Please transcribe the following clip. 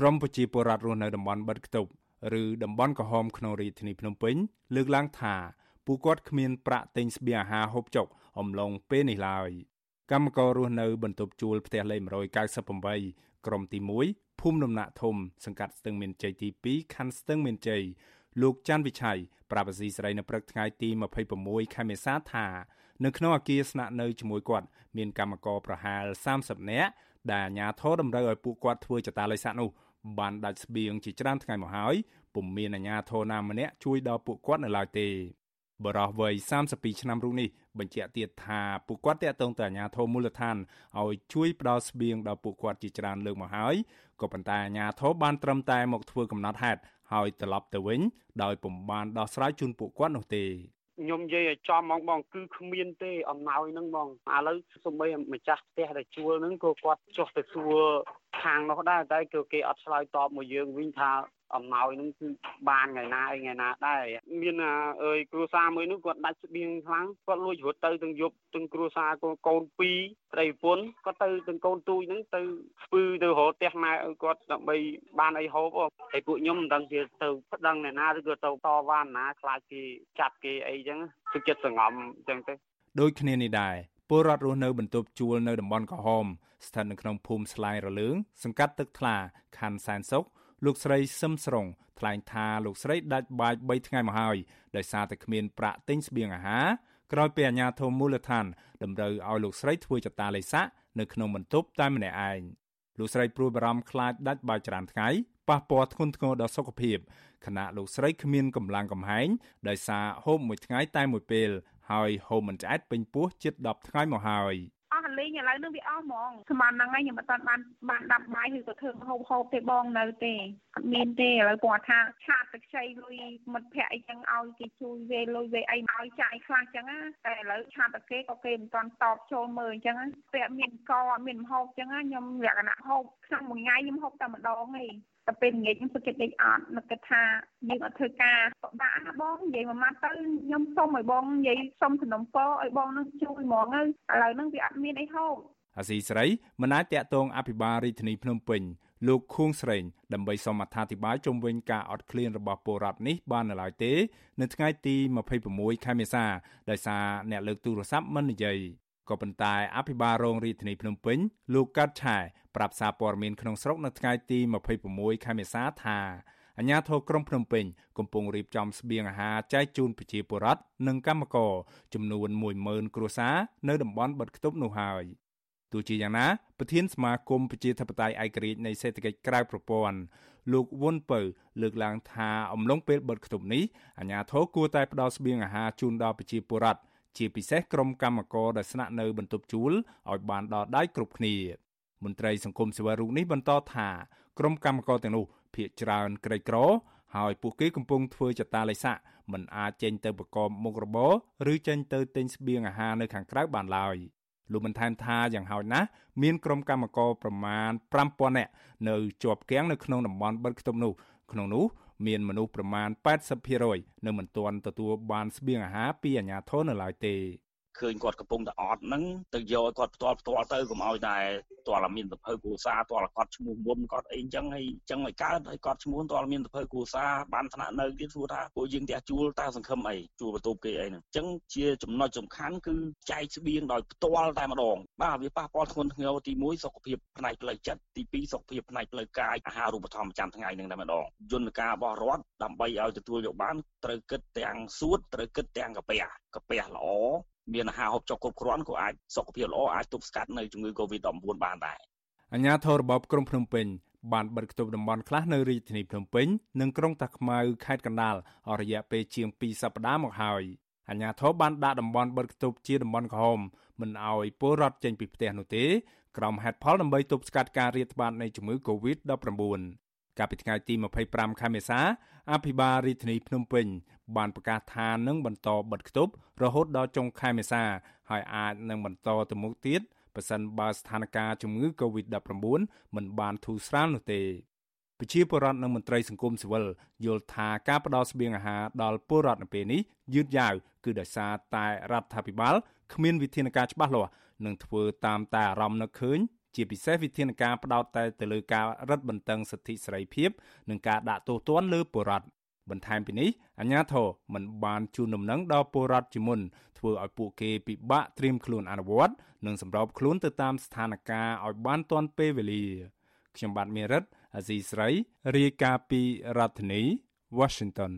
ក្រមប្រជាពលរដ្ឋរស់នៅតំបន់បិទគប់ឬតំបន់ក្រហមក្នុងរាជធានីភ្នំពេញលើកឡើងថាពួកគាត់គ្មានប្រាក់ទិញស្បៀងអាហារហូបចុកអំឡុងពេលនេះឡើយកម្មកររស់នៅបន្ទប់ជួលផ្ទះលេខ198ក្រុមទី1ភូមិដំណាក់ធំសង្កាត់ស្ទឹងមានជ័យទី2ខណ្ឌស្ទឹងមានជ័យលោកច័ន្ទវិឆ័យប្រាប់អាស៊ីសេរីនៅព្រឹកថ្ងៃទី26ខែមេសាថានៅក្នុងអគារស្នាក់នៅជាមួយគាត់មានកម្មករប្រហែល30នាក់ ដែលអាជ្ញាធរតម្រូវឲ្យពួកគាត់ធ្វើចតាឡេសាក់នោះបានដាច់ស្បៀងជាច្រើនថ្ងៃមកហើយពុំមានអាជ្ញាធរណាម្នាក់ជួយដល់ពួកគាត់នៅឡើយទេបរោះវ័យ32ឆ្នាំរូបនេះបញ្ជាក់ទៀតថាពួកគាត់តាក់ទងទៅអាជ្ញាធរមូលដ្ឋានឲ្យជួយផ្ដល់ស្បៀងដល់ពួកគាត់ជាច្រើនលើកមកហើយក៏ប៉ុន្តែអាជ្ញាធរបានត្រឹមតែមកធ្វើកំណត់ហេតុហើយត្រឡប់ទៅវិញដោយពុំបានដោះស្រាយជូនពួកគាត់នោះទេ ខ្ញុំនិយាយឲ្យចំហ្មងបងគឺគ្មានទេអំណោយហ្នឹងបងឥឡូវសូម្បីម្ចាស់ផ្ទះដែលជួលហ្នឹងក៏គាត់ចុះទៅសួរខាងនោះដែរតែគឺគេអត់ឆ្លើយតបមកយើងវិញថា អំណោយនឹងគឺបានថ្ងៃណាអីថ្ងៃណាដែរមានអើយគ្រួសារមួយនោះគាត់ដាច់ស្បៀងខ្លាំងគាត់លួចរត់ទៅទាំងយប់ទាំងគ្រួសារកូន2ប្តីប្រពន្ធគាត់ទៅទាំងកូនទូចហ្នឹងទៅស្ពឺទៅរកផ្ទះម៉ែឲ្យគាត់ដើម្បីបានអីហូបហើយពួកខ្ញុំមិនដឹងជាទៅប្តឹងអ្នកណាឬក៏ទៅតវ៉ាណាខ្លាចគេចាប់គេអីចឹងគឺចិត្តសងំចឹងទៅដូចគ្នានេះដែរពលរដ្ឋរស់នៅបន្ទប់ជួលនៅតំបន់ក្រហមស្ថិតនៅក្នុងភូមិស្លាយរលើងសង្កាត់ទឹកថ្លាខណ្ឌសែនសុខ លោកស្រីសឹមស្រងថ្លែងថាលោកស្រីដាច់បាយ3ថ្ងៃមកហើយដោយសារតែគ្មានប្រាក់ទិញស្បៀងអាហារក្រោយពីអាជ្ញាធរមូលដ្ឋានតម្រូវឲ្យលោកស្រីធ្វើចតាលេខនៅក្នុងបន្ទប់តែម្នាក់ឯងលោកស្រីព្រួយបារម្ភខ្លាចដាច់បាយច្រើនថ្ងៃប៉ះពាល់ធ្ងន់ធ្ងរដល់សុខភាពខណៈលោកស្រីគ្មានកម្លាំងកំហែងដោយសារហូបមួយថ្ងៃតែមួយពេលហើយហូបមិនឆ្អែតពេញពោះជិត10ថ្ងៃមកហើយ។អស់ លេងឥឡូវនឹងវាអស់ហ្មងស្មានហ្នឹងហើយខ្ញុំអត់បានបានដាប់បាយឬក៏ធ្វើហូបហូបទេបងនៅទេអត់មានទេឥឡូវគាត់ថាឆាតទៅខ្ចីលុយមិត្តភ័ក្តិអីចឹងឲ្យគេជួយវេលុយវេអីឲ្យចាយខ្លះចឹងណាតែឥឡូវឆាតទៅគេក៏គេមិនទាន់តបចូលមើលអញ្ចឹងពាក់មានកអត់មានមហូបចឹងណាខ្ញុំលក្ខណៈហូបក្នុងមួយថ្ងៃខ្ញុំហូបតែម្ដងទេ តែពេលងាយខ្ញុំសុខចិត្តដេកអត់នឹកគិតថាយើងអត់ធ្វើការពិបាកណាបងនិយាយមួយម៉ាត់ទៅខ្ញុំសុំឲ្យបងនិយាយសុំសំណុំពរឲ្យបងនឹងជួយហ្មងទៅឥឡូវហ្នឹងវាអត់មានអីហូបអាស៊ីស្រីមិនអាចតាក់ទងអភិបាលរាជធានីភ្នំពេញលោកខួងស្រេងដើម្បីសូមអត្ថាធិប្បាយជុំវិញការអត់ឃ្លានរបស់ពលរដ្ឋនេះបាននៅឡើយទេ នៅថ្ងៃទី26ខែមេសាដោយសារអ្នកលើកទូរស័ព្ទមិននិយាយ ក៏ប៉ុន្តែអភិបាលរងរាជធានីភ្នំពេញលោកកាត់ឆែប្រាប់សារព័ត៌មានក្នុងស្រុកនៅថ្ងៃទី26ខែមេសាថាអាជ្ញាធរក្រុងភ្នំពេញកំពុងរៀបចំស្បៀងអាហារចែកជូនប្រជាពលរដ្ឋនិងកម្មករចំនួន10000គ្រួសារនៅតំបន់បិទគប់នោះហើយទោះជាយ៉ាងណាប្រធានសមាគមប្រជាធិបតេយ្យឯករាជ្យនៃសេដ្ឋកិច្ចក្រៅប្រព័ន្ធលោកវុនពៅលើកឡើងថាអំឡុងពេលបិទគប់នេះអាជ្ញាធរគួរតែផ្ដល់ស្បៀងអាហារជូនដល់ប្រជាពលរដ្ឋ ជាពិសេសក្រុមកម្មករដែលស្នាក់នៅបន្ទប់ជួលឲ្យបានដល់ដៃគ្រប់គ្នាមន្ត្រីសង្គមស៊ីវិលរូបនេះបន្តថាក្រុមកម្មករទាំងនោះភ ieck ច្រើនក្រីក្រហើយពួកគេកំពុងធ្វើចតាឡេស័កមិនអាចចេញទៅប្រកបមុខរបរឬចេញទៅទិញស្បៀងអាហារនៅខាងក្រៅបានឡើយលោកបានថែមថាយ៉ាងហោចណាស់មានក្រុមកម្មករប្រមាណ5000នាក់នៅជាប់គាំងនៅក្នុងតំបន់បិទខ្ទប់នោះក្នុងនោះ មានមនុស្សប្រមាណ80%នៅមិនទាន់ទទួលបានស្បៀងអាហារពីអាជ្ញាធរនៅឡើយទេ ឃើញគាត់កំពុងតែអត់ហ្នឹងទៅយកគាត់ផ្ទាល់ផ្ទាល់ទៅកុំឲ្យតែផ្ទាល់មានសភៅគ្រួសារផ្ទាល់គាត់ឈ្មោះមុំគាត់អីអញ្ចឹងហើយអញ្ចឹងឲ្យកើតឲ្យគាត់ឈ្មោះផ្ទាល់មានសភៅគ្រួសារបានថ្នាក់នៅទៀតសួរថាពួកយើងផ្ទះជួលតើសង្ឃឹមអីជួលបន្ទប់គេអីហ្នឹងអញ្ចឹងជាចំណុចសំខាន់គឺចែកស្បៀងដោយផ្ទាល់តែម្ដងបាទវាប៉ះពាល់ធ្ងន់ធ្ងរទី1សុខភាពផ្នែកផ្លូវចិត្តទី2សុខភាពផ្នែកផ្លូវកាយអាហារូបត្ថម្ភប្រចាំថ្ងៃនឹងតែម្ដងយន្តការរបស់រដ្ឋដើម្បីឲ្យទទួលយកបានត្រូវគិតទាំងសួតត្រូវគិតទាំងកាពះកាពះល្អ មានអាហារហូបចុកគ្រប់គ្រាន់ក៏អាចសុខភាពល្អអាចទប់ស្កាត់នៅជំងឺ Covid-19 បានដែរអាជ្ញាធររបបក្រុងភ្នំពេញបានបិទគប់តំបន់ខ្លះនៅរាជធានីភ្នំពេញនិងក្រុងតាខ្មៅខេត្តកណ្ដាលអស់រយៈពេលជាង2សប្តាហ៍មកហើយអាជ្ញាធរបានដាក់តំបន់បិទគប់ជាតំបន់ក្រហមមិនឲ្យពលរដ្ឋចេញពីផ្ទះនោះទេ ក្រុមហេតផលដើម្បីទប់ស្កាត់ការរាតត្បាតនៃជំងឺ Covid-19 កាលពីថ្ងៃទី25ខែមេសាអភិបាលរាជធានីភ្នំពេញ បានប្រកាសថានឹងបន្តបិទគប់រហូតដល់ចុងខែមេសា ហើយអាចនឹងបន្តទៅមុខទៀតប្រសិនបើស្ថានភាពជំងឺ Covid-19 មិនបានធូរស្រាលនោះទេប្រជាពលរដ្ឋនិងមន្ត្រីសង្គមស៊ីវិលយល់ថាការផ្ដល់ស្បៀងអាហារដល់ពលរដ្ឋនៅពេលនេះយឺតយ៉ាវគឺដោយសារតែរដ្ឋាភិបាលគ្មានវិធានការច្បាស់លាស់និងធ្វើតាមតែអារម្មណ៍នឹកឃើញ ជាពិសេសវិធានការផ្ដោតតែទៅលើការរឹតបន្តឹងសិទ្ធិសេរីភាព និងការដាក់ទោសទណ្ឌលើពលរដ្ឋបន្ថែមពីនេះអាជ្ញាធរមិនបានជូនដំណឹងដល់ពលរដ្ឋជាមុនធ្វើឲ្យពួកគេពិបាកត្រៀមខ្លួនអនុវត្តនិងសម្របខ្លួនទៅតាមស្ថានភាពឲ្យបានទាន់ពេលវេលាខ្ញុំបាទមេរិតអាស៊ីស្រីរាយការណ៍ពីរដ្ឋធានី Washington